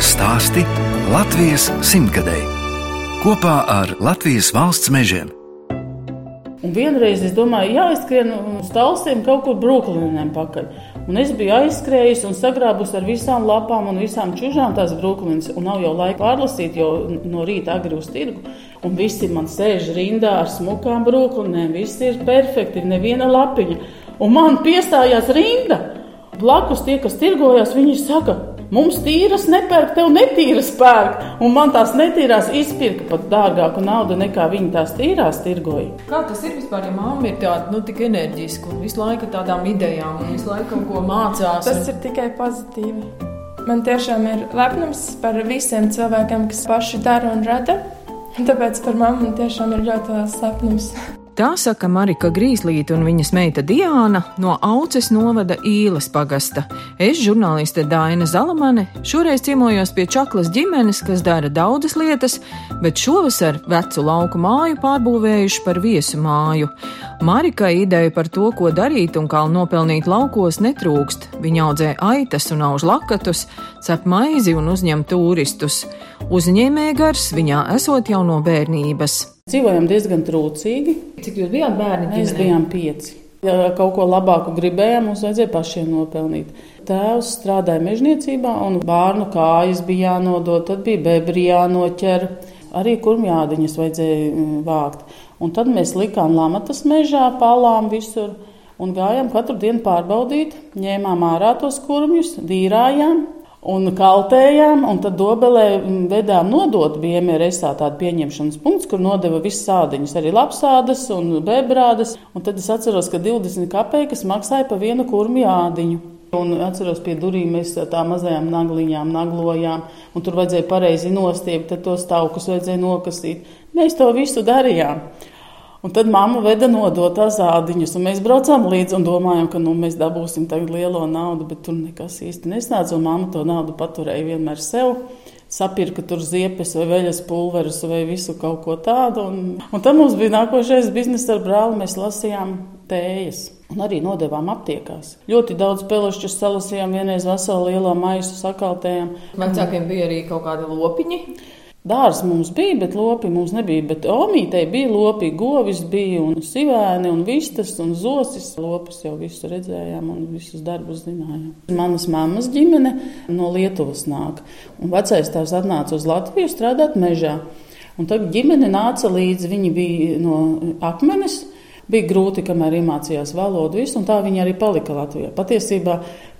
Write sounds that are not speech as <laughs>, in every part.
Latvijas stāsti Latvijas simtgadēji kopā ar Latvijas valsts mežiem. Un vienreiz es domāju, jāizskrien uz talsiem kaut kur brūklīnēm pakaļ. Un es biju aizskrējusi un sagrābusi ar visām lapām un visām čūžām tās brūklīnes. Un nav jau laika pārlasīt, jo no rīta agri uz tirgu. Un visi man sēž rindā ar smukām brūklīnēm. Viss ir perfekti, neviena lapiņa. Un man piestājās rinda. Blakus tie, kas tirgojās, viņi saka, Mums tīras nepērk, tev netīras pērk. Un man tās netīrās izpirka pat dārgāku naudu nekā viņi tās tīrās tirgoja. Kā tas ir vispār, ja mamma ir tāda nu, tik enerģiska un visu laiku tādām idejām un visu laiku kaut ko mācās? Tas ir tikai pozitīvi. Man tiešām ir lepnums par visiem cilvēkiem, kas paši dara un rada. Tāpēc par mammu tiešām ir ļoti liels lepnums. <laughs> Tā saka Marika Grīslīte un viņas meita Diāna no Auces novada Īles pagasta. Es, žurnāliste Daina Zalamane, šoreiz ciemojos pie Čaklas ģimenes, kas dara daudzas lietas, bet šovasar vecu lauku māju pārbūvējuši par viesu māju. Marika ideja par to, ko darīt un kā nopelnīt laukos, netrūkst. Viņa audzē aitas un auž lakatus, cep maizi un uzņem turistus. Uzņēmēgars viņā esot jau no bērnības. Dzīvojam diezgan trūcīgi. Cik jūs bijāt bērni? Mēs bijām pieci. Ja kaut ko labāku gribējām, mums vajadzēja pašiem nopelnīt. Tēvs strādāja mežniecībā, un bērnu kājas bija jānodod, tad bija bebri jānoķer. Arī kurmjādiņas vajadzēja mm, vākt. Un tad mēs likām lamatas mežā, palām visur un gājām katru dienu pārbaudīt. Ņēmām ārā tos kurmjus, dīrājām, un kaltējām, un tad dobelē vedām nodot bija MRSā tāda pieņemšanas punkts, kur nodeva visas sādiņas, arī lapsādas un bebrādas, un tad es atceros, ka 20 kapeikas maksāja pa vienu kurmi ādiņu. Un atceros, pie durvīm mēs tā mazajām nagliņām naglojām, un tur vajadzēja pareizi nostiept, tad tos taukus vajadzēja nokasīt. Mēs to visu darījām. Un tad mamma veda nodot azādiņus, un mēs braucām līdzi un domājām, ka nu, mēs dabūsim tagad lielo naudu, bet tur nekas īsti nesnāca. Mamma to naudu paturēja vienmēr sev. Sapirka tur ziepes vai veļas pulverus vai visu kaut ko tādu. Un, un tad mums bija nākošais biznesa ar brāli. Mēs lasījām tējas. Un arī nodevām aptiekās. Ļoti daudz pelešķus salasījām, vienreiz veselu lielo maisu sakaltējām. Vecākiem bija arī kaut kādi lopiņi. Dārsts mums bija, bet lopi mums nebija. Bet omītei bija lopi, govis bija un sivēni un vistas un zosis. Lopus jau visu redzējām un visus darbus zinājām. Manas mammas ģimene no Lietuvas nāk. Un vecais tēvs atnāca uz Latviju strādāt mežā. Un tad ģimene nāca līdzi, viņi bija no akmenes. Bija grūti, kamēr iemācījās valodu, visu, un tā viņi arī palika Latvijā. Patiesībā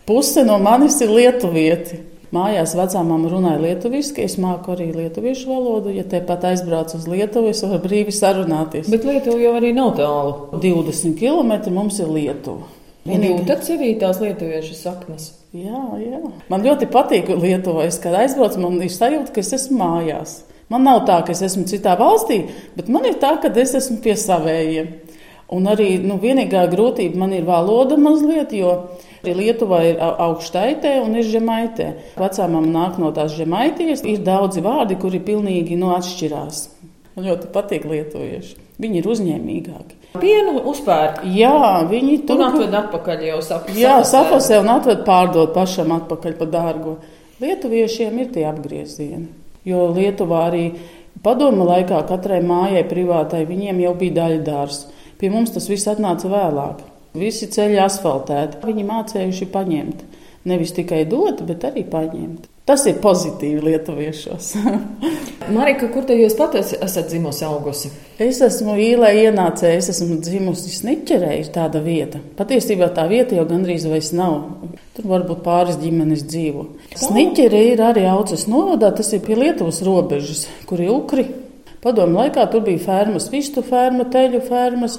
puse no manis ir lietuvieti. Mājās vecāmām runāja lietuviski, es māku arī lietuviešu valodu. Ja te pat aizbraucu uz Lietuvu, es varu brīvi sarunāties. Bet Lietuva jau arī nav tālu. 20 km mums ir Lietuva. Un jūtat sevī tās lietuviešu saknes? Jā, jā. Man ļoti patīk Lietuva. Es, kad aizbraucu, man ir sajūta, ka es esmu mājās. Man nav tā, ka es esmu citā valstī, bet man ir tā, ka es esmu pie savējiem. Un arī nu, vienīgā grūtība man ir valoda mazliet, jo Lietuvā ir augštaitē un ir žemaitē. Vecāmam nāk no tās žemaitijas, ir daudzi vārdi, kuri pilnīgi no nu, atšķirās. Man ļoti patīk lietuvieši. Viņi ir uzņēmīgāki. Pienu uzpērk. Jā, viņi tur un atved atpakaļ jau sapņu. Jā, sapasē un atved pārdot pašam atpakaļ par dārgo. Lietuviešiem ir tie apgriezieni. Jo Lietuvā arī padoma laikā katrai mājai privātai viņiem jau bija daļdārs. Pie mums tas viss atnāca vēlāk. Visi ceļi asfaltēti. Viņi mācījuši paņemt. Nevis tikai dot, bet arī paņemt. Tas ir pozitīvi lietuviešos. <laughs> Marika, kur te jūs pat esat dzimusi, augusi? Es esmu īlē ienācējis, es esmu dzimusi Sniķerē, ir tāda vieta. Patiesībā tā vieta jau gandrīz vairs nav. Tur varbūt pāris ģimenes dzīvo. Sniķerē ir arī auces novadā, tas ir pie Lietuvas robežas, kur ir ukri. Padomu laikā tur bija fermas, vistu ferma, teļu fermas,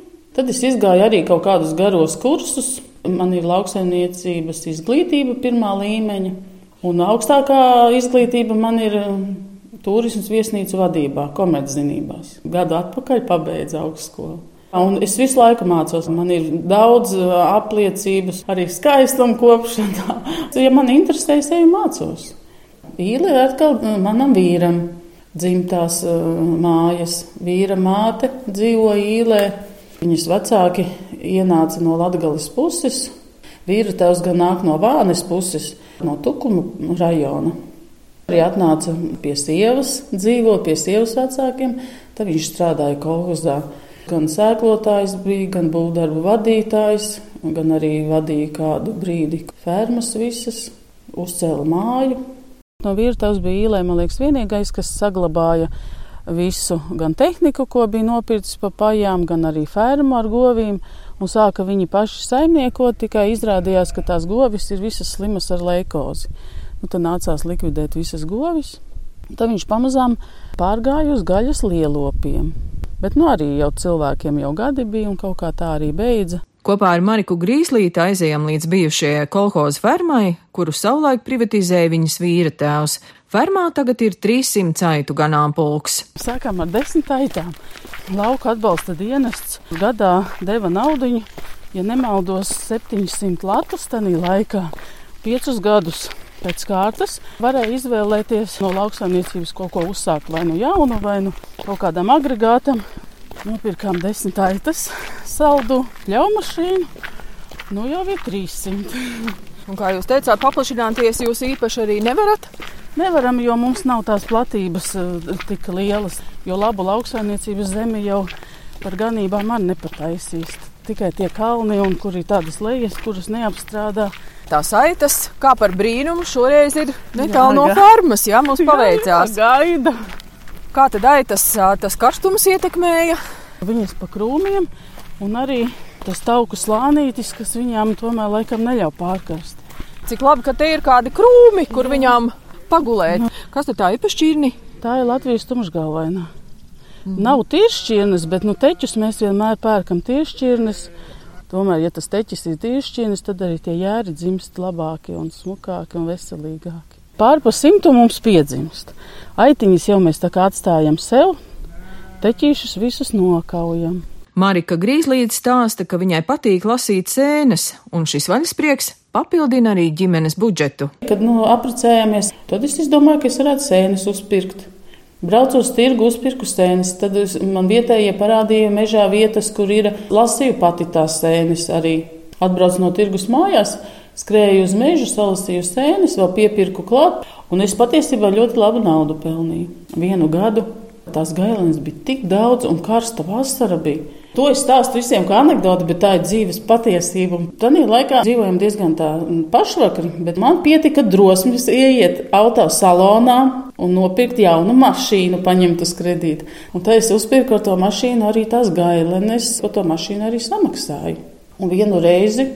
Tad, es gāju arī kaut kādus garos kursus. Man ir lauksaimniecības izglītība pirmā līmeņa, un augstākā izglītība man ir um, turismas viesnīcu vadībā, komerczinībās. Gadu atpakaļ pabeidzu augstskolu. Un es visu laiku mācos. Man ir daudz apliecības, arī skaistuma kopšanā. <laughs> Ja man interesē, es eju mācos. Īle ir atkal manam vīram dzimtās mājas. Vīra māte dzīvo īlē. Viņas vecāki ienāca no Latgales puses. Vīra tēvs gan nāk no Vānes puses, no Tukuma rajona. Arī atnāca pie sievas, dzīvo pie sievas vecākiem. Tad viņš strādāja kolhozā. Gan sēklotājs bija, gan būvdarbu vadītājs, gan arī vadīja kādu brīdi fermas visas, uzcēla māju. No vīrtavas bija īlē, man liekas, vienīgais, kas saglabāja visu, gan tehniku, ko bija nopircis pa pajām, gan arī fermu ar govīm, un sāka viņi paši saimniekot, tikai izrādījās, ka tās govis ir visas slimas ar leikozi. Nu, tad nācās likvidēt visas govis. Tad viņš pamazām pārgāja uz gaļas lielopiem. Bet nu, arī jau cilvēkiem jau gadi bija un kaut kā tā arī beidza. Kopā ar Mariku Grīslīti aizējām līdz bijušajai kolhoza fermai, kuru savulaik privatizēja viņas vīra tēvs. Fermā tagad ir 300 aitu ganāmpulks. Sākām ar desmit aitām. Lauka atbalsta dienests gadā deva naudu, ja nemaldos, 700 latus tajā laikā, piecus gadus. Pēc kārtas varēja izvēlēties no lauksaimniecības kaut ko uzsākt, vai nu jaunu, vai nu kaut kādam agregātam. Nopirkām desmit aitas, saldu pļaumašīnu. Nu jau ir 300. Un kā jūs teicāt, paplašināties jūs īpaši arī nevarat? Nevaram, jo mums nav tās platības uh, tik lielas. Jo labu lauksaimniecības zemi jau par ganībām man nepataisīs. Tikai tie kalni, un kur ir tādas lejas, kuras neapstrādā tās aitas, kā par brīnumu, šoreiz ir netālu no fermas. Jā, mums paveicās. Jā, gaida. Kā tad aitas tas karstums ietekmēja? Viņas pa krūmiem un arī tas tauku slānītis, kas viņām tomēr laikam neļauj pārkarst. Cik labi, ka te ir kādi krūmi, kur Jā. viņām pagulēt. Nu. Kas tad tā ir pa šķirni? Tā ir Latvijas tumšgalvaina. Mm. Nav tiršķirnes, bet nu teķus mēs vienmēr pērkam tiršķirnes. Tomēr, ja tas teķis ir tīšķīnis, tad arī tie jēri dzimst labāki un smukāki un veselīgāki. Pār pa simtu mums piedzimst. Aitiņas jau mēs tā kā atstājam sev, teķīšus visus nokaujam. Marika Grīslīte stāsta, ka viņai patīk lasīt sēnes, un šis vaļasprieks papildina arī ģimenes budžetu. Kad nu, apprecējāmies, tad es domāju, ka es varētu sēnes uzpirkt. Braucu uz tirgu, uzpirku sēnes, tad man vietējie parādīja mežā vietas, kur ir lasīju pati tās sēnes arī. Atbraucu no tirgus mājās, skrēju uz mežu, salasīju sēnes, vēl piepirku klāt, un es patiesībā ļoti labu naudu pelnīju. Vienu gadu tās gailenes bija tik daudz, un karsta vasara bija. To es stāstu visiem kā anekdoti, bet tā ir dzīves patiesība. Tad laikā dzīvojam diezgan tā pašvakari, bet man pietika drosmes ieiet autosalonā un nopirkt jaunu mašīnu, paņemt uz kredītu. Un tā es uzpirku ar to mašīnu arī tās gailenes, ko to mašīnu arī samaksāju. Un vienu reizi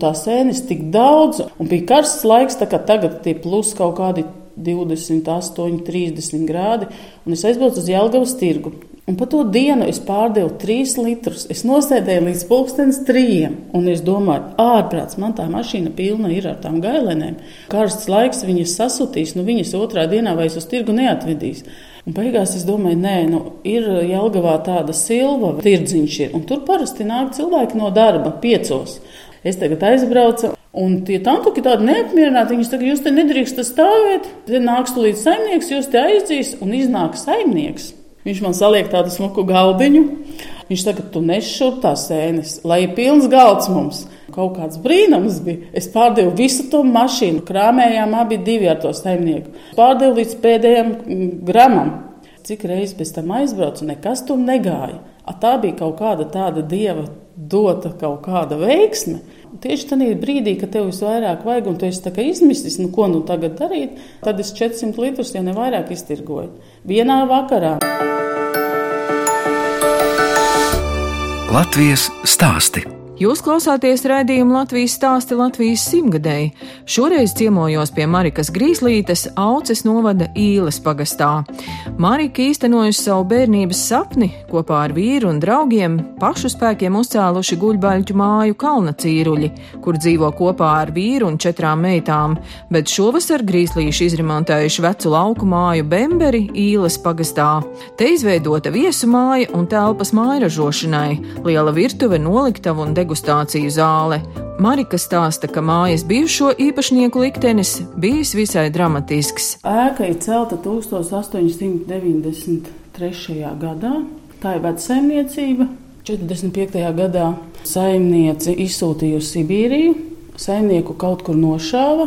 tā sēnes tik daudz, un bija karsts laiks, tā kā tagad ir plus kaut kādi 28, 30 grādi, un es aizbraucu uz Jelgavas tirgu. Un pa to dienu es pārdevu trīs litrus. Es nosēdēju līdz pulkstenis trījiem, un es domāju, ārprāts, man tā mašīna pilna ir ar tām gailenēm. Karsts laiks viņas sasutīs, nu viņas otrā dienā vairs uz tirgu neatvedīs. Un beigās es domāju, nē, nu, ir Jelgavā tāda silva, tirdziņš ir, un tur parasti nāk cilvēki no darba piecos. Es tagad aizbraucu, un tie tantuki tādi neapmierināti. Viņi saka, jūs te nedrīkstat stāvēt, te nāks līdz saimnieks, jūs te aizdīs, un iznāk saimnieks. Viņš man saliek tādu smuku galdiņu. Viņš saka, tu nešur tās sēnes, lai ir pilns galds mums. Kaut kāds brīnums bija. Es pārdevu visu to mašīnu, krāmējām abi divi ar to saimnieku. Pārdevu līdz pēdējiem mm, gramam. Cik reizes pēc tam aizbraucu, nekas tur negāja. A, tā bija kaut kāda tāda dieva dota kaut kāda veiksme. Tieši tajā brīdī, kad tev visvairāk vajag, un tu esi izmisis, nu, ko nu tagad darīt, tad es 400 litrus, ja ne vairāk, iztirgoju. Vienā vakarā. Latvijas stāsti. Jūs klausāties raidījuma Latvijas stāsti Latvijas simtgadēji. Šoreiz ciemojos pie Marikas Grīslītes, Auces novada Īles pagastā. Marika īstenojusi savu bērnības sapni, kopā ar vīru un draugiem pašu spēkiem uzcēluši guļbaļķu māju Kalna cīruļi, kur dzīvo kopā ar vīru un četrām meitām, bet šovasar Grīslīši izremontējuši vecu lauku māju Bemberi Īles pagastā. Te izveidota viesu māja un telpas mājražošanai, liela virtuve, noliktava un deguna degustāciju zāle. Marika stāsta, ka mājas bijušo īpašnieku liktenis bijis visai dramatisks. Ēka ir celta 1893. gadā. Tā ir veca saimniecība. 45. gadā saimniece izsūtīja uz Sibīriju, saimnieku kaut kur nošāva.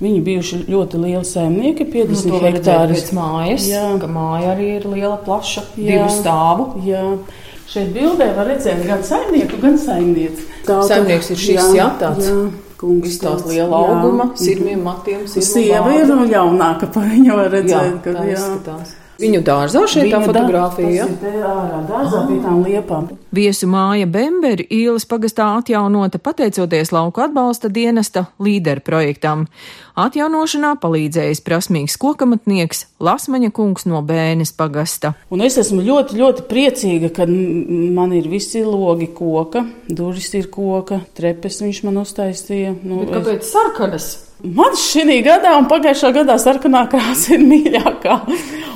Viņi bijuši ļoti lieli saimnieki, 50 nu, hektāri. Mājas, jā. ka māja arī ir liela, plaša, jā, divu stāvu. Jā. Šeit bildē var redzēt gan saimnieku, gan saimnieci. Saimnieks ir šis, jā, jā tāds. Kungs tās liela auguma, sirmiem matiem. Sieva ir jaunāka par viņu var redzēt, jā, kad jā. Izskatās. Viņu dārzā šeit tā fotografija. Jā, ārā dārzā pie tām liepām. Viesu māja Bemberi ielas pagastā atjaunota pateicoties lauku atbalsta dienesta līderu projektam. Atjaunošanā palīdzējis prasmīgs kokamatnieks Lasmaņa kungs no Bēnes pagasta. Un es esmu ļoti, ļoti priecīga, ka man ir visi logi koka, durvis ir koka, trepes viņš man uztaisīja. Nu, Bet kāpēc es... sarkanas? Man šī gadā un pagājušā gadā sarkanā krāsa ir mīļākā.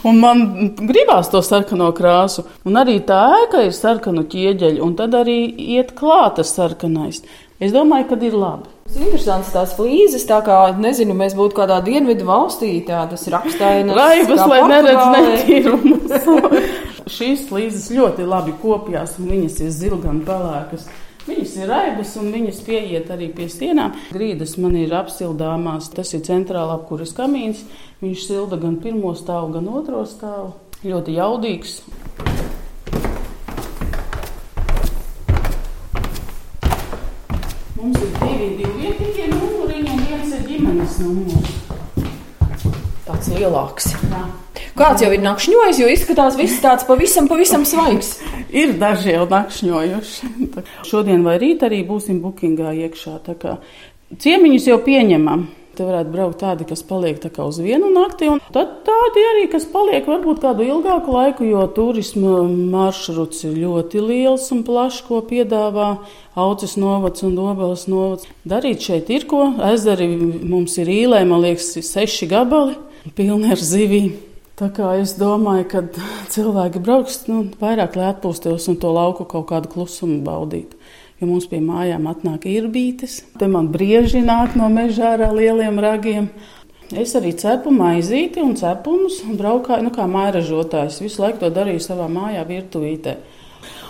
Un man gribās to sarkano krāsu. Un arī tā ēka ir sarkanu ķieģeļu, un tad arī iet klāta sarkanais. Es domāju, ka ir labi. Tas ir interesants tās flīzes, tā kā, nezinu, mēs būtu kādā dienvidu valstī, tādas rakstainas. Raibas, lai neredz netīrumus. <laughs> Šīs flīzes ļoti labi kopjās, un viņas ir zilgan pelēkas. Viņas ir raibas un viņas pieiet arī pie sienām. Grīdas man ir apsildāmās. Tas ir centrālā apkuras kamīns. Viņš silda gan pirmo stāvu, gan otro stāvu. Ļoti jaudīgs. Mums ir divi divvietīgie numuriņi un viens ir ģimenes numurs. Tāds lielāks. Jā. Kāds jau ir nakšņojis, jo izskatās viss tāds pavisam, pavisam svaigs. ir daži jau nakšņojuši. Šodien vai rīt arī būsim bookingā iekšā. Ciemiņus jau pieņemam. Te varētu braukt tādi, kas paliek tā uz vienu nakti, un tad tādi arī, kas paliek varbūt kādu ilgāku laiku, jo turisma maršruts ir ļoti liels un plašs, ko piedāvā Aucis novads un Dobelas novads. Darīt šeit ir ko. Ezeri mums ir īlē, man liekas, seši gabali, pilni ar zivīm. Tā kā es domāju, ka cilvēki brauks nu, vairāk, lai atpūstos un to lauku kaut kādu klusumu baudītu. Jo mums pie mājām atnāk īrbītes, te man brieži nāk no mežā ar lieliem ragiem. Es arī cepu maizīti un cepumus un braukāju nu, kā mairažotājs. Visu laiku to darīju savā mājā, virtuvītē.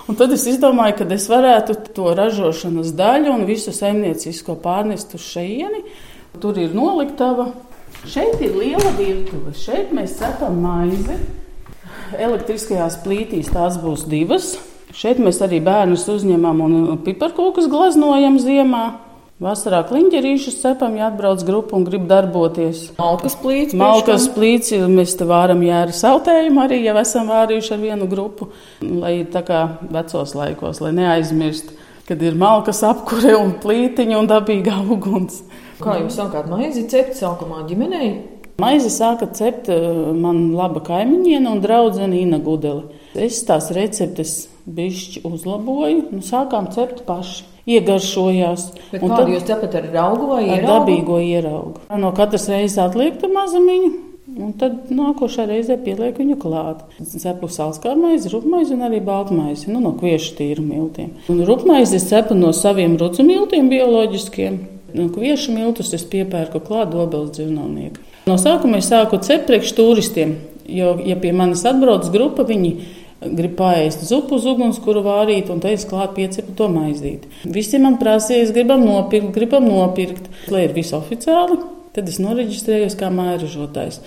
Un tad es izdomāju, ka es varētu to ražošanas daļu un visu saimniecisko pārnest uz šejieni. Tur ir noliktava, Šeit ir liela virtuve. Šeit mēs cepam maizi. Elektriskajās plītīs tās būs divas. Šeit mēs arī bērnus uzņemam un piparkūkus glaznojam ziemā. Vasarā kliņģerīšus cepam, ja atbrauc grupa un grib darboties. Malkas plīts. Malkas plīts, mēs te vāram jēra sautējumu arī, ja esam vārījuši ar vienu grupu, lai tā kā vecos laikos, lai neaizmirst, kad ir malkas apkure un plītiņa un dabīgā <laughs> uguns. Kā jūs sākāt maizi cept sākumā ģimenei? Maizi sāka cept eh, man laba kaimiņiene un draudzene Ina Gudele. Es tās receptes bišķi uzlaboju, nu sākām cept paši. Iegaršojās. Kādu tad, jūs cepat ar augu vai ieraugu? Ar dabīgo ieraugu. No katras reizes atliektu mazumiņu, Un tad nākošā reizē pieliek viņu klāt. Cepu sālskā maizi, rupmaizi un arī baltmaizi nu, no kviešu tīru miltiem. Un rupmaizi cepu no saviem rucu miltiem bioloģiskiem. No kviešu miltus es piepērku klāt dobeles dzīvniekam. No sākuma es sāku cept priekš turistiem, jo, ja pie manis atbrauc grupa, viņi grib pāriest zupu uz ugunskura vārīt, un te es klāt piecepu to maizīti. Visi man prasīja, gribam nopirkt, gribam nopirkt, lai ir viss oficiāli. Tad es noreģistrējos kā mājražotājs.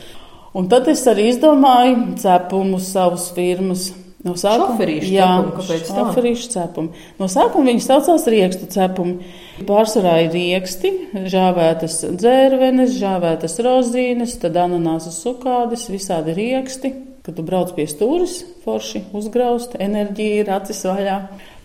Un tad es arī izdomāju cepumus savas firmas. No sākuma šoferīšu jā, cepumi, šoferīšu cepumi. No sākuma viņi saucās riekstu cepumi. Pārsvarā ir rieksti, žāvētas dzērvenes, žāvētas rozīnes, tad ananāsas sukādes, visādi rieksti. Kad tu brauc pie stūres, forši uzgrauzt, enerģija ir acis vaļā.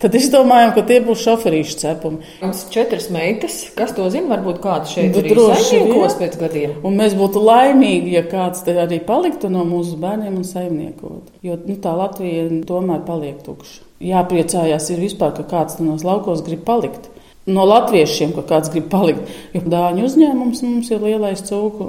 Tad izdomājām, ka tie būs šoferīšu cepumi. Mums ir četras meitas, kas to zina, varbūt kāds šeit Nu, ir saimniekos pēc gadiem. Un mēs būtu laimīgi, ja kāds te arī paliktu no mūsu bērniem un saimniekot. Jo nu, tā Latvija tomēr paliek tukša. Jāpriecājās ir vispār, ka kāds nos laukos grib palikt. No latviešiem, ka kāds grib palikt. Jo dāņu uzņēmums mums ir lielais cūku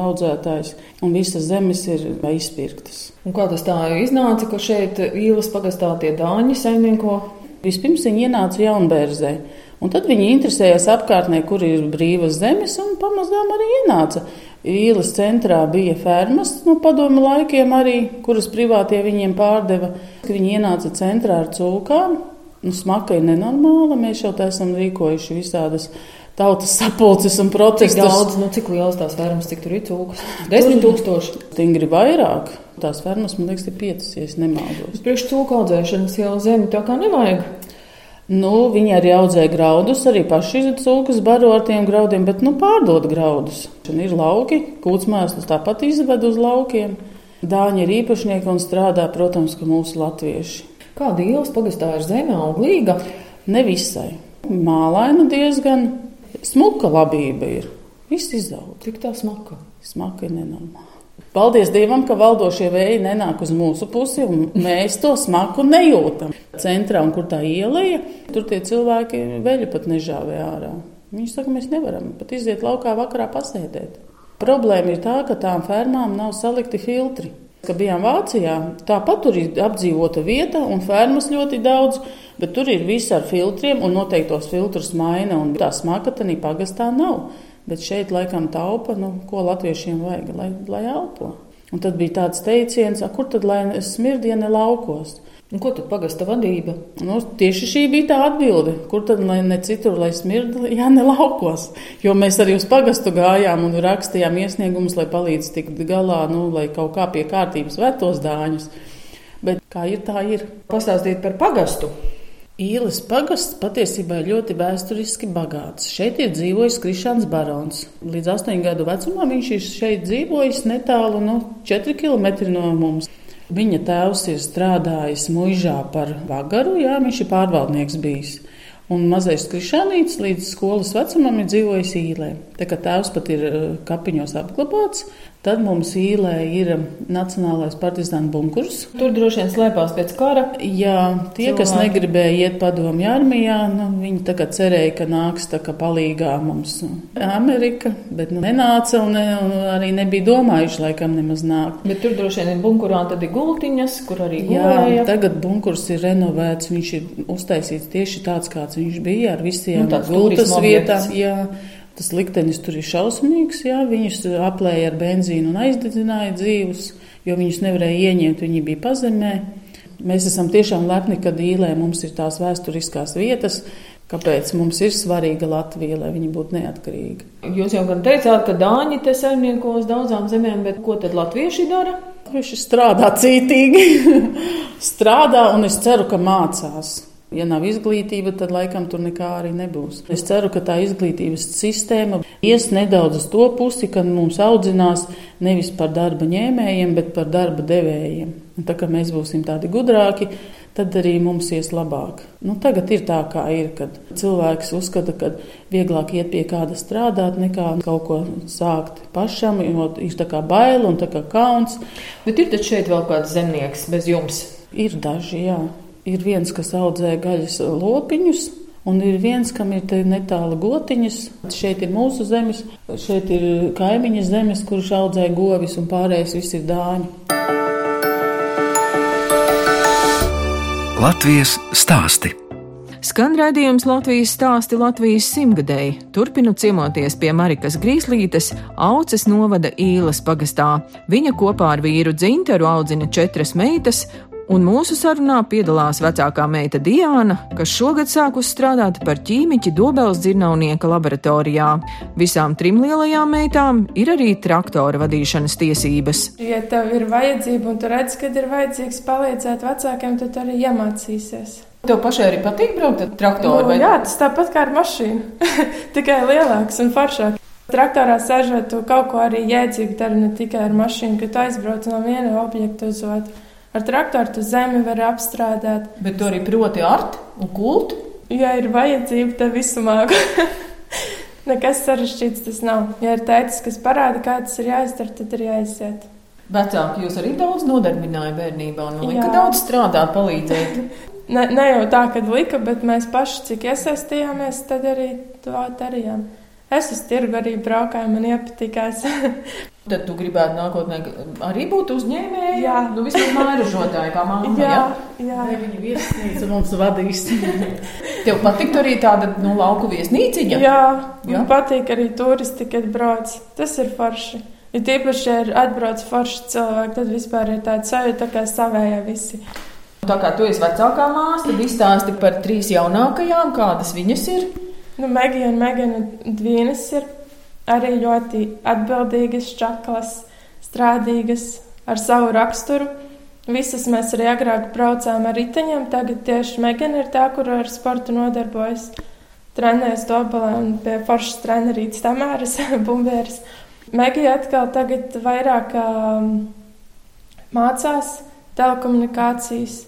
audzētājs, un visas zemes ir izpirktas. Un kā tas tā iznāca, ka šeit īlas pagastā tie dāņi saimnieko? Vispirms viņi ienāca Jaunbērzē, un tad viņi interesējās apkārtnē, kur ir brīvas zemes, un pamazām arī ienāca. Īles centrā bija fermas no padomu laikiem arī, kuras privātie viņiem pārdeva. Viņi ienāca centrā ar cūkām. Nu, smaka ir nenormāla. Mēs jau tā esam rīkojuši visādas tautas sapulces un Cik protestus. daudz, nu cik lielas tās fermas, cik tur ir cūkas? Desmit tūkstoši. Stingri vairāk. Tās fermas, man liekas, ir piecas, ja es nemaldos. Priekš cūku audzēšanas jau zemi tā kā nevajag. Nu, viņi arī audzēja graudus, arī paši cūkas baro ar tiem graudiem, bet nu, pārdod graudus. Un ir lauki, kūtsmēsls tāpat izved uz laukiem. Dāņi ir īpašnieki un strādā, protams, ka mūsu latvieši. Kāda ielas pagastā ir zeme auglīga? Ne visai. Mālaina diezgan smuka labība ir. Viss izaug. Tik tā smaka. Smaka ir nenormāla. Paldies Dievam, ka valdošie vēji nenāk uz mūsu pusi, un mēs to smaku nejūtam. Centrā, kur tā ielēja, tur tie cilvēki veļu pat nežāvē ārā. Viņi saka, mēs nevaram pat iziet laukā vakarā pasēdēt. Problēma ir tā, ka tām fermām nav salikti filtri. Kad bijām Vācijā, tāpat tur ir apdzīvota vieta un fermas ļoti daudz, bet tur ir viss ar filtriem un noteiktos filtrus maina, tā smaka tanī pagastā nav. Bet šeit laikam taupa, nu, ko latviešiem vajag, lai, lai elpo. Un tad bija tāds teiciens, "A, kur tad lai smirdiena laukos? Un ko tad pagasta vadība? Nu, tieši šī bija tā atbilde. Kur tad lai ne citur, lai smirda, ja ne laukos? Jo mēs arī uz pagastu gājām un rakstījām iesniegumus, lai palīdz tikt galā, nu, lai kaut kā pie kārtības vetos dāņus. Bet kā ir, tā ir. Pastāstīt par pagastu. Īles pagasts patiesībā ir ļoti vēsturiski bagāts. Šeit ir dzīvojis Krišāns Barons. Līdz 8 gadu vecumam viņš ir šeit dzīvojis netālu no 4 km no mums. Viņa tēvs ir strādājis mužā par vagaru, jā, viņš ir pārvaldnieks bijis. Un mazais krišānītis līdz skolas vecumam ir dzīvojis īlē. Tā kā tēvs pat ir eh, kapiņos apglabāts, tad mums īlē ir Nacionālais partizānu bunkurs. Tur droši vien slēpās pēc kara. Jā, tie, kas Cilvēki. negribēja iet padomju armijā, nu, viņi cerēja, ka nāks tā kā palīgā mums Amerika, bet nu, nenāca un, un arī nebija domājuši, laikam nemaz nākt. Bet tur droši vien ir bunkurā tad ir gultiņas, kur arī Jā, gulēja. tagad bunkurs ir renovēts. Viņš ir uztaisīts tieši tāds, kāds viņš bija, ar visiem Nu, gultas vietām. Tas liktenis tur ir šausmīgs. Jā, viņus aplēja ar benzīnu un aizdedzināja dzīvus, jo viņus nevarēja ieņemt, viņi bija pazemē. Mēs esam tiešām lepni, ka īlē mums ir tās vēsturiskās vietas. Kāpēc mums ir svarīga Latvija, lai viņa būtu neatkarīga? Jūs jau gan teicāt, ka Dāņi te saimnieko uz daudzām zemēm, bet ko tad latvieši dara? Viņš strādā cītīgi, <laughs> strādā un es ceru, ka mācās. Ja nav izglītība, tad laikam tur nekā arī nebūs. Es ceru, ka tā izglītības sistēma ies nedaudz uz to pusi, ka mums audzinās nevis par darba ņēmējiem, bet par darba devējiem. Un tā kā mēs būsim tādi gudrāki, tad arī mums ies labāk. Nu, tagad ir tā, kā ir, kad cilvēks uzskata, ka vieglāk iet pie kāda strādāt, nekā kaut ko sākt pašam, jo ir tā kā bail un tā kā kauns. Bet ir taču šeit vēl kāds zemnieks bez jums. Ir daži, jā. Ir viens, kas audzē gaļas lopiņus, un ir viens, kam ir netālu gotiņas. Šeit ir mūsu zemes, šeit ir kaimiņa zemes, kurš audzē govis, un pārējais viss ir dāņi. Latvijas stāsti. Skan raidījums Latvijas stāsti Latvijas simtgadēji. Turpinu ciemoties pie Marikas Grīslītes, Auces novada īlas pagastā. Viņa kopā ar vīru Dzinteru audzina četras meitas, un mūsu sarunā piedalās vecākā meita Diana, kas šogad sākus strādāt par ķīmiķi Dobels dzirnavnieka laboratorijā. Visām trim lielajām meitām ir arī traktora vadīšanas tiesības. Ja tev ir vajadzība un tu redz, ka ir vajadzīgs palīdzēt vecākiem, tad arī iemācīsies. Tev pašai arī patīk braukt ar Nu, traktoru? vai- jā, tas tāpat kā ar mašīnu. <laughs> Tikai lielāks un foršāks. Traktorā sēžot, tu kaut ko arī jēdzīgi dari ne tikai ar mašīnu, kad tu aizbrauc no viena objekta uz otru. Ar traktoru tu zemi vari apstrādāt. Bet tu arī proti art un kult? Ja ir vajadzība, tad visu māku. <laughs> Nekas sarežģīts tas nav. Ja ir tētis, kas parāda, kā tas ir jāizdara, tad ir jāiziet. Vecāki jūs arī daudz nodarbināja bērnībā un lika daudz strādāt, palīdzēt. <laughs> ne, ne jau tā, ka lika, bet mēs paši, cik iesaistījāmies, tad arī to darījām. Es uz tirgu arī braukāju, man iepatikās. <laughs> Tad tu gribētu nākotnē arī būt uzņēmēja? Jā, nu vismaz mājražotāja kā māma. Jā, jā. jā. Ne, viņa viesnīca mums vadīs. <laughs> Tev patīk arī tāda nu, lauku viesnīciņa? Jā, jā. man patīk arī turisti, kad brauc. Tas ir forši. Ja tīpaši, ja ir atbrauc forši cilvēki, tad vispār ir tāds sajūta, kā savējā visi. Tā kā tu esi vecākā māsa, tad izstāsti par trīs jaunākajām, kādas viņas ir. Nu, Megija un Megana Dvīnas ir arī ļoti atbildīgas, čaklas, strādīgas, ar savu raksturu. Visas mēs arī agrāk braucām ar riteņiem, tagad tieši Megana ir tā, kur ar sportu nodarbojas. Trenējas Dobalē un pie foršas trenerītes Tamāras <laughs> Bumbēras. Megija atkal tagad vairāk um, mācās telekomunikācijas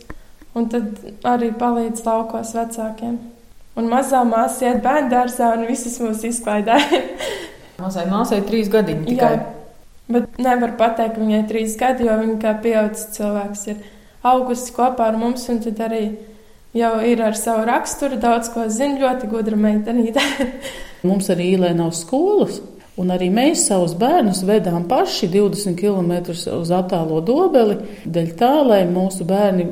un tad arī palīdz laukos vecākiem. Un mazā māsa iet bērnu dārzā un visas mūs izklaidēja. <laughs> Mazai māsai trīs gadiņi tikai. Jā. Bet nevar pateikt, ka viņai ir trīs gadi, jo viņa kā pieaugušs cilvēks ir augusi kopā ar mums, un tad arī jau ir ar savu raksturu, daudz ko zina, ļoti gudra meitenīte. <laughs> mums arī īlē nav skolas. Un arī mēs savus bērnus vedām paši 20 km uz attālo dobeli, dēļ tā, lai mūsu bērni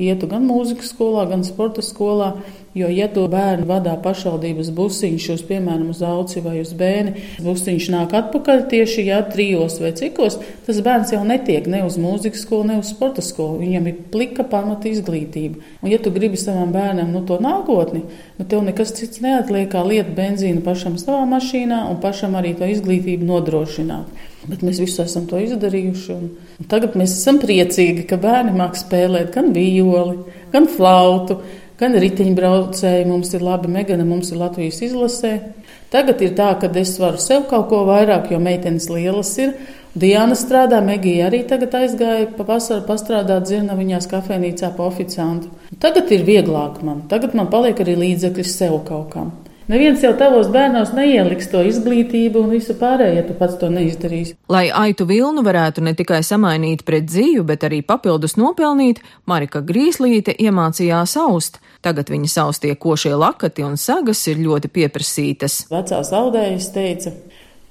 ietu gan mūzikas skolā, gan sporta skolā. Jo, ja to bērnu vadā pašvaldības busiņš, uz, piemēram, uz auci vai uz bēni, busiņš nāk atpakaļ tieši ja trijos vai cikos, tas bērns jau netiek ne uz mūzikas skolu, ne uz sporta skolu. Viņam ir plika pamata izglītība. Un, ja tu gribi savam bērnam nu, to nākotni, nu, tev nekas cits neatliek, kā liet benzīnu pašam savā mašīnā un pašam arī to izglītību nodrošināt. Bet mēs visi esam to izdarījuši. Un, un tagad mēs esam priecīgi, ka bērni māks spēlēt gan violi, gan flautu gan riteņbraucēji, mums ir labi megana, mums ir Latvijas izlasē. Tagad ir tā, ka es varu sev kaut ko vairāk, jo meitenes lielas ir. Diana strādā, Megija arī tagad aizgāja pa vasaru pastrādāt Zirnaviņās kafejnīcā pa oficiantu. Tagad ir vieglāk man, tagad man paliek arī līdzekļi sev kaut kam. Neviens jau tavos bērnos neieliks to izglītību un visu pārējo, ja tu pats to neizdarīsi. Lai aitu vilnu varētu ne tikai samainīt pret dzīvu, bet arī papildus nopelnīt, Marika Grīslīte iemācījās aust. Tagad viņa saustie košie lakati un sagas ir ļoti pieprasītas. Vecās audējas teica,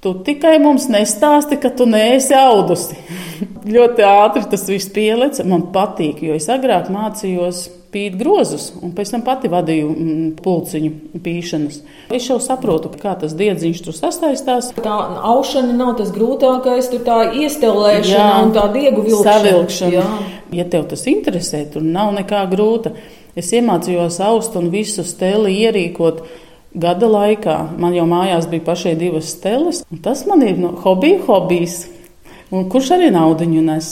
Tu tikai mums nestāsti, ka tu neesi audusi. <laughs> ļoti ātri tas viss pielica. Man patīk, jo es agrāk mācījos pīt grozus, un pēc tam pati vadīju mm, pulciņu pīšanas. Es jau saprotu, kā tas diedziņš tur sastaistās. Tā aušana nav tas grūtākais, tur tā iestelēšana jā, un tā diegu vilkšana. Savilkšana. Jā. Ja tev tas interesē, tur nav nekā grūta. Es iemācījos aust un visu steli ierīkot. Gada laikā man jau mājās bija pašai divas steles, un tas man ir no hobija hobijs, un kurš arī naudiņu nes.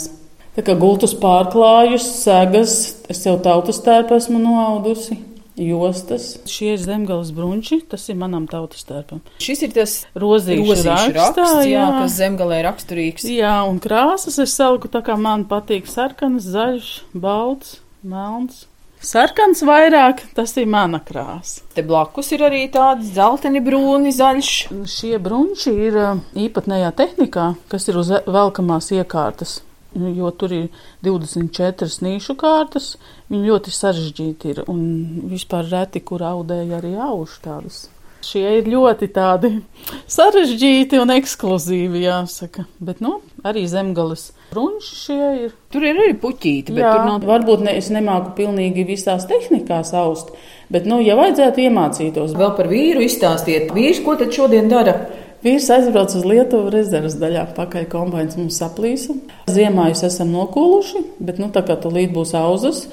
Tā kā gultus pārklājus, segas, es jau tautas tērpu esmu noaudusi. Jostas. Šie ir zemgājas brunči, tas ir manam tautas tērpam. Šis ir tas rozīšu rakstā, raksts, jā, jā, kas zemgālē raksturīgs. Jā, un krāsas es saliku tā kā man patīk sarkanas, zaļš, balts, melns. Sarkans vairāk, tas ir mana krāsa. Te blakus ir arī tāds zeltaini, brūni, zaļš. Šie brunči ir īpatnējā tehnikā, kas ir uz velkamās iekārtas jo tur ir 24 nīšu kārtas. Viņi ļoti sarežģīti ir un vispār reti, kur audēja arī aušu tādus. Šie ir ļoti tādi <laughs> sarežģīti un ekskluzīvi, jāsaka. Bet, nu, arī zemgales runči šie ir. Tur ir arī puķīti, bet Jā, tur nav. Varbūt ne, es nemāku pilnīgi visās tehnikās aust, bet, nu, ja vajadzētu iemācītos. Vēl par vīru izstāstiet. Vīrs, ko tad šodien dara? Vīrs aizbrauca uz Lietuvu rezerves daļā, pakaļ kombains mums saplīsa. Ziemā jūs esam nokūluši, bet nu tā kā tulīt būs auzas,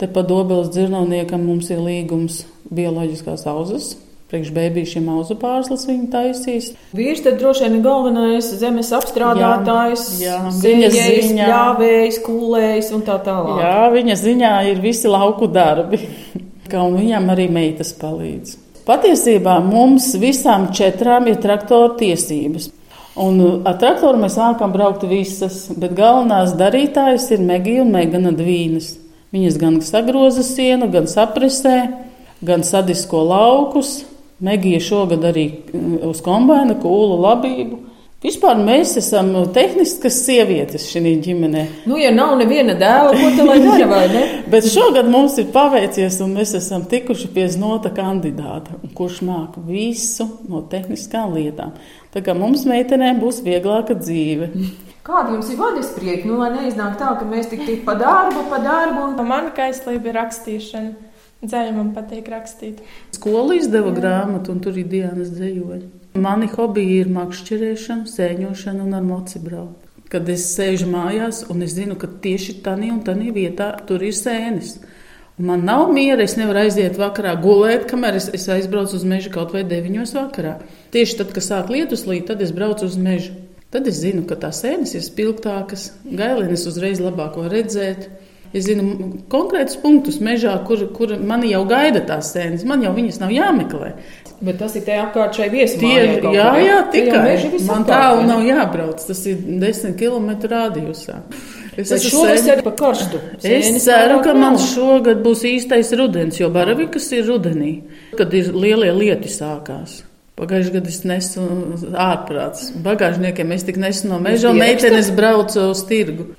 te pa dobeles dzirnavniekam mums ir līgums bioloģiskās auzas. Priekš bērniem auzu pārslas viņa taisīs. Vīrs tad droši vien ir galvenais zemes apstrādātājs, ziņā, ļāvējs, kūlējs un tā tālāk. Jā, viņa ziņā ir visi lauku darbi. <laughs> Kā un viņam arī meitas palīdz. Patiesībā mums visām četrām ir traktora tiesības. Un uh, ar traktoru mēs sākam braukt visas, bet galvenās darītājas ir Megija un Megana Dvīnas. Viņas gan sagroza sienu, gan sapresē, gan sadisko laukus. Megija šogad arī uh, uz kombaina kūlu labību. Vispār mēs esam tehniskas sievietes šajā ģimenē. Nu, ja nav neviena dēla, ko tā lai dara, vai ne? <laughs> Bet šogad mums ir paveicies, un mēs esam tikuši pie znota kandidāta, kurš māca visu no tehniskām lietām. Tā kā mums meitenēm būs vieglāka dzīve. <laughs> Kāda jums ir vadas prieka? Nu, lai neiznāk tā, ka mēs tik tik pa darbu, pa darbu. Un... Man kaislība ir rakstīšana. Dzēļ man patīk rakstīt. Skola izdeva grāmatu, un tur ir Dienas dzējoļi. Mani hobiji ir makšķerēšana, sēņošana un ar moci braukt. Kad es sēžu mājās un es zinu, ka tieši tādā un tādā vietā tur ir sēnes. Un man nav miera, es nevaru aiziet vakarā gulēt, kamēr es, es aizbraucu uz mežu kaut vai 9 vakarā. Tieši tad, kad sāk lietus līt, tad es braucu uz mežu. Tad es zinu, ka tās sēnes ir spilgtākas, gailienes uzreiz labāk redzēt. Es zinu konkrētus punktus mežā, kur, kur man jau gaida tās sēnes. Man jau viņas nav jāmeklē. Bet tas ir te apkārt šai viesmājai. Tie, jā, jā, tikai. Man tālu nav jābrauc. Tas ir desmit km rādījusā. Es esmu šovasar pa karstu. Es ceru, ka man šogad būs īstais rudens, jo baravikas ir rudenī, kad ir lielie lieti sākās. Pagājušajā gadā es nesu ārprāts. Bagāžniekiem es tik nesu no meža, un meitenes braucu uz tirgu.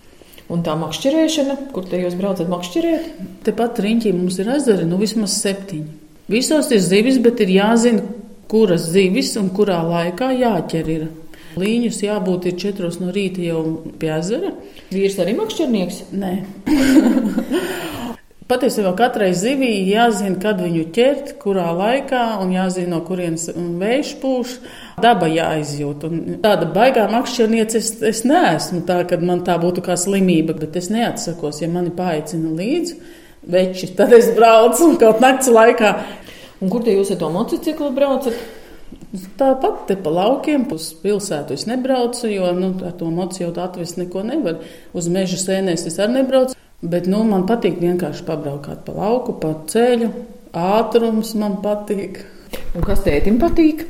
Un tā makšķerēšana, kur te jūs braucat makšķerēt? Tepat riņķī mums ir ezeri, nu vismaz septiņi. Visos ir zivis, bet ir jāzina, kuras zivis un kurā laikā jāķer ir. Līņus jābūt ir četros no rīta jau pie ezera. Vīrs arī makšķernieks? Nē. <laughs> Patiesībā katrai zivī jāzina, kad viņu ķert, kurā laikā, un jāzina, no kurienes vējš pūš. Daba jāizjūt. Un tāda baigā makšķerniece es, es neesmu, tā, kad man tā būtu kā slimība, bet es neatsakos, ja mani paaicina līdzi veči, tad es braucu kaut nakts laikā. Un kur te jūs ar to motociklu braucat? Tāpat te pa laukiem, uz pilsētu es nebraucu, jo nu, ar to mociju atvest neko nevar. Uz meža sēnēs es arī nebraucu. Bet nu, man patīk vienkārši pabraukāt pa lauku, pa ceļu. Ātrums man patīk. Un kas tētim patīk?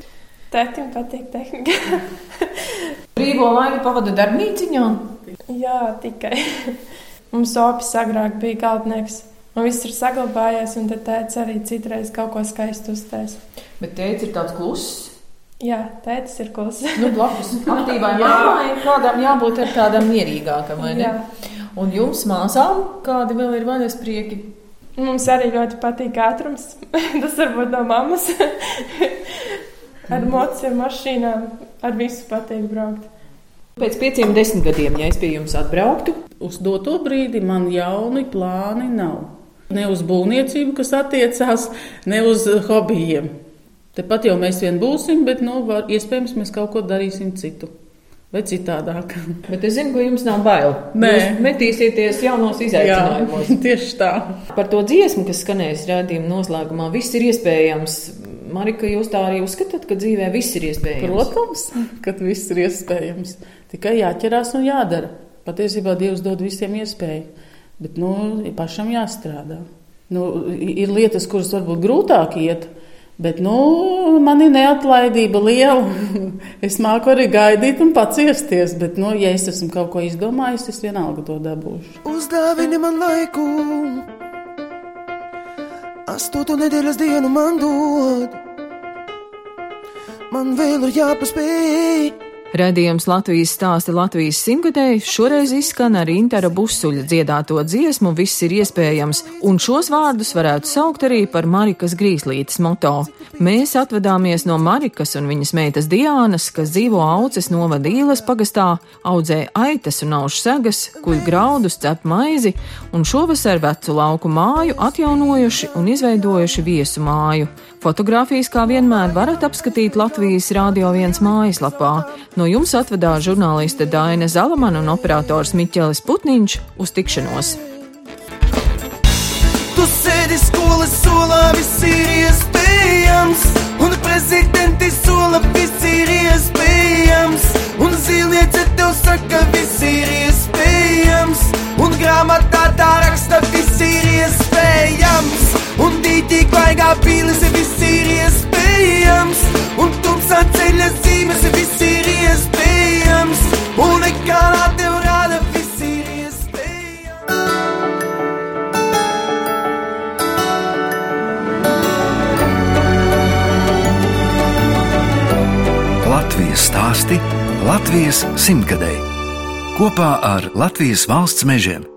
Tētim patīk tehnika. <laughs> Brīvo laiku pavada darbnīciņā? Jā, tikai. Mums opis agrāk bija galdnieks. Un viss ir saglabājies, un tad tēvs arī citreiz kaut ko skaistu uztais. Bet tēvs ir tāds kluss. Jā, tēvs ir kluss. nu, blakus <laughs> aktīvai māmai kādam jābūt tādam mierīgākam, vai ne? Jā. Un jums, māsām, kādi vēl ir vaļas prieki? Mums arī ļoti patīk ātrums. <laughs> Tas varbūt no mammas. <laughs> ar mociem, mašīnām, ar visu patīk braukt. Pēc pieciem desmit gadiem, ja es pie jums atbrauktu, uz doto brīdi man jauni plāni nav. Ne uz būvniecību, kas attiecās, ne uz hobijiem. Tepat jau mēs vien būsim, bet nu, var, iespējams mēs kaut ko darīsim citu vai citādāk. <laughs> Bet es zinu, ka jums nav bail. Nē, jūs metīsieties jaunos izaicinājumus. Jā, <laughs> tieši tā. Par to dziesmu, kas skanēs rādījuma noslēgumā, viss ir iespējams. Marika, jūs tā arī uzskatāt, ka dzīvē viss ir iespējams? Protams, ka viss ir iespējams. Tikai jāķerās un jādara. Patiesībā Dievs dod visiem iespēju, bet nu, pašam jāstrādā. Nu, ir lietas, kuras varbūt grūtāk iet, Bet nu, man ir neatlaidība liela. <laughs> es māku arī gaidīt un paciesties, bet, nu, ja es esmu kaut ko izdomājis, es vienalga to dabūšu. Uzdāvini man laiku, astoto nedēļas dienu man dod. Man vēl ir jāpaspēj. Redījums Latvijas stāsta Latvijas simtgadēji šoreiz izskan ar Intera Busuļa dziedāto dziesmu Viss ir iespējams, un šos vārdus varētu saukt arī par Marikas Grīslītes moto. Mēs atvedāmies no Marikas un viņas meitas Diānas, kas dzīvo Auces novada īles pagastā, audzē aitas un auž segas, kuļ graudus, cep maizi, un šovasar vecu lauku māju atjaunojuši un izveidojuši viesu māju. Fotogrāfijas, kā vienmēr, varat apskatīt Latvijas Rādio 1 mājaslapā. No jums atvedās žurnāliste Daina Zalamana un operators Miķelis Putniņš uz tikšanos. Tu sēdi skolas solā, viss ir iespējams, un prezidenti sola, viss ir iespējams, Un zīlniece tev saka, viss ir iespējams. Un grāmatā tā raksta, viss ir iespējams. Un dīķī klaigā pīlis, viss ir iespējams. Un tumsā ceļa zīmes, viss ir iespējams. Un nekā tev rāda, viss ir iespējams. Latvijas stāsti Latvijas simtgadēji kopā ar Latvijas valsts mežiem.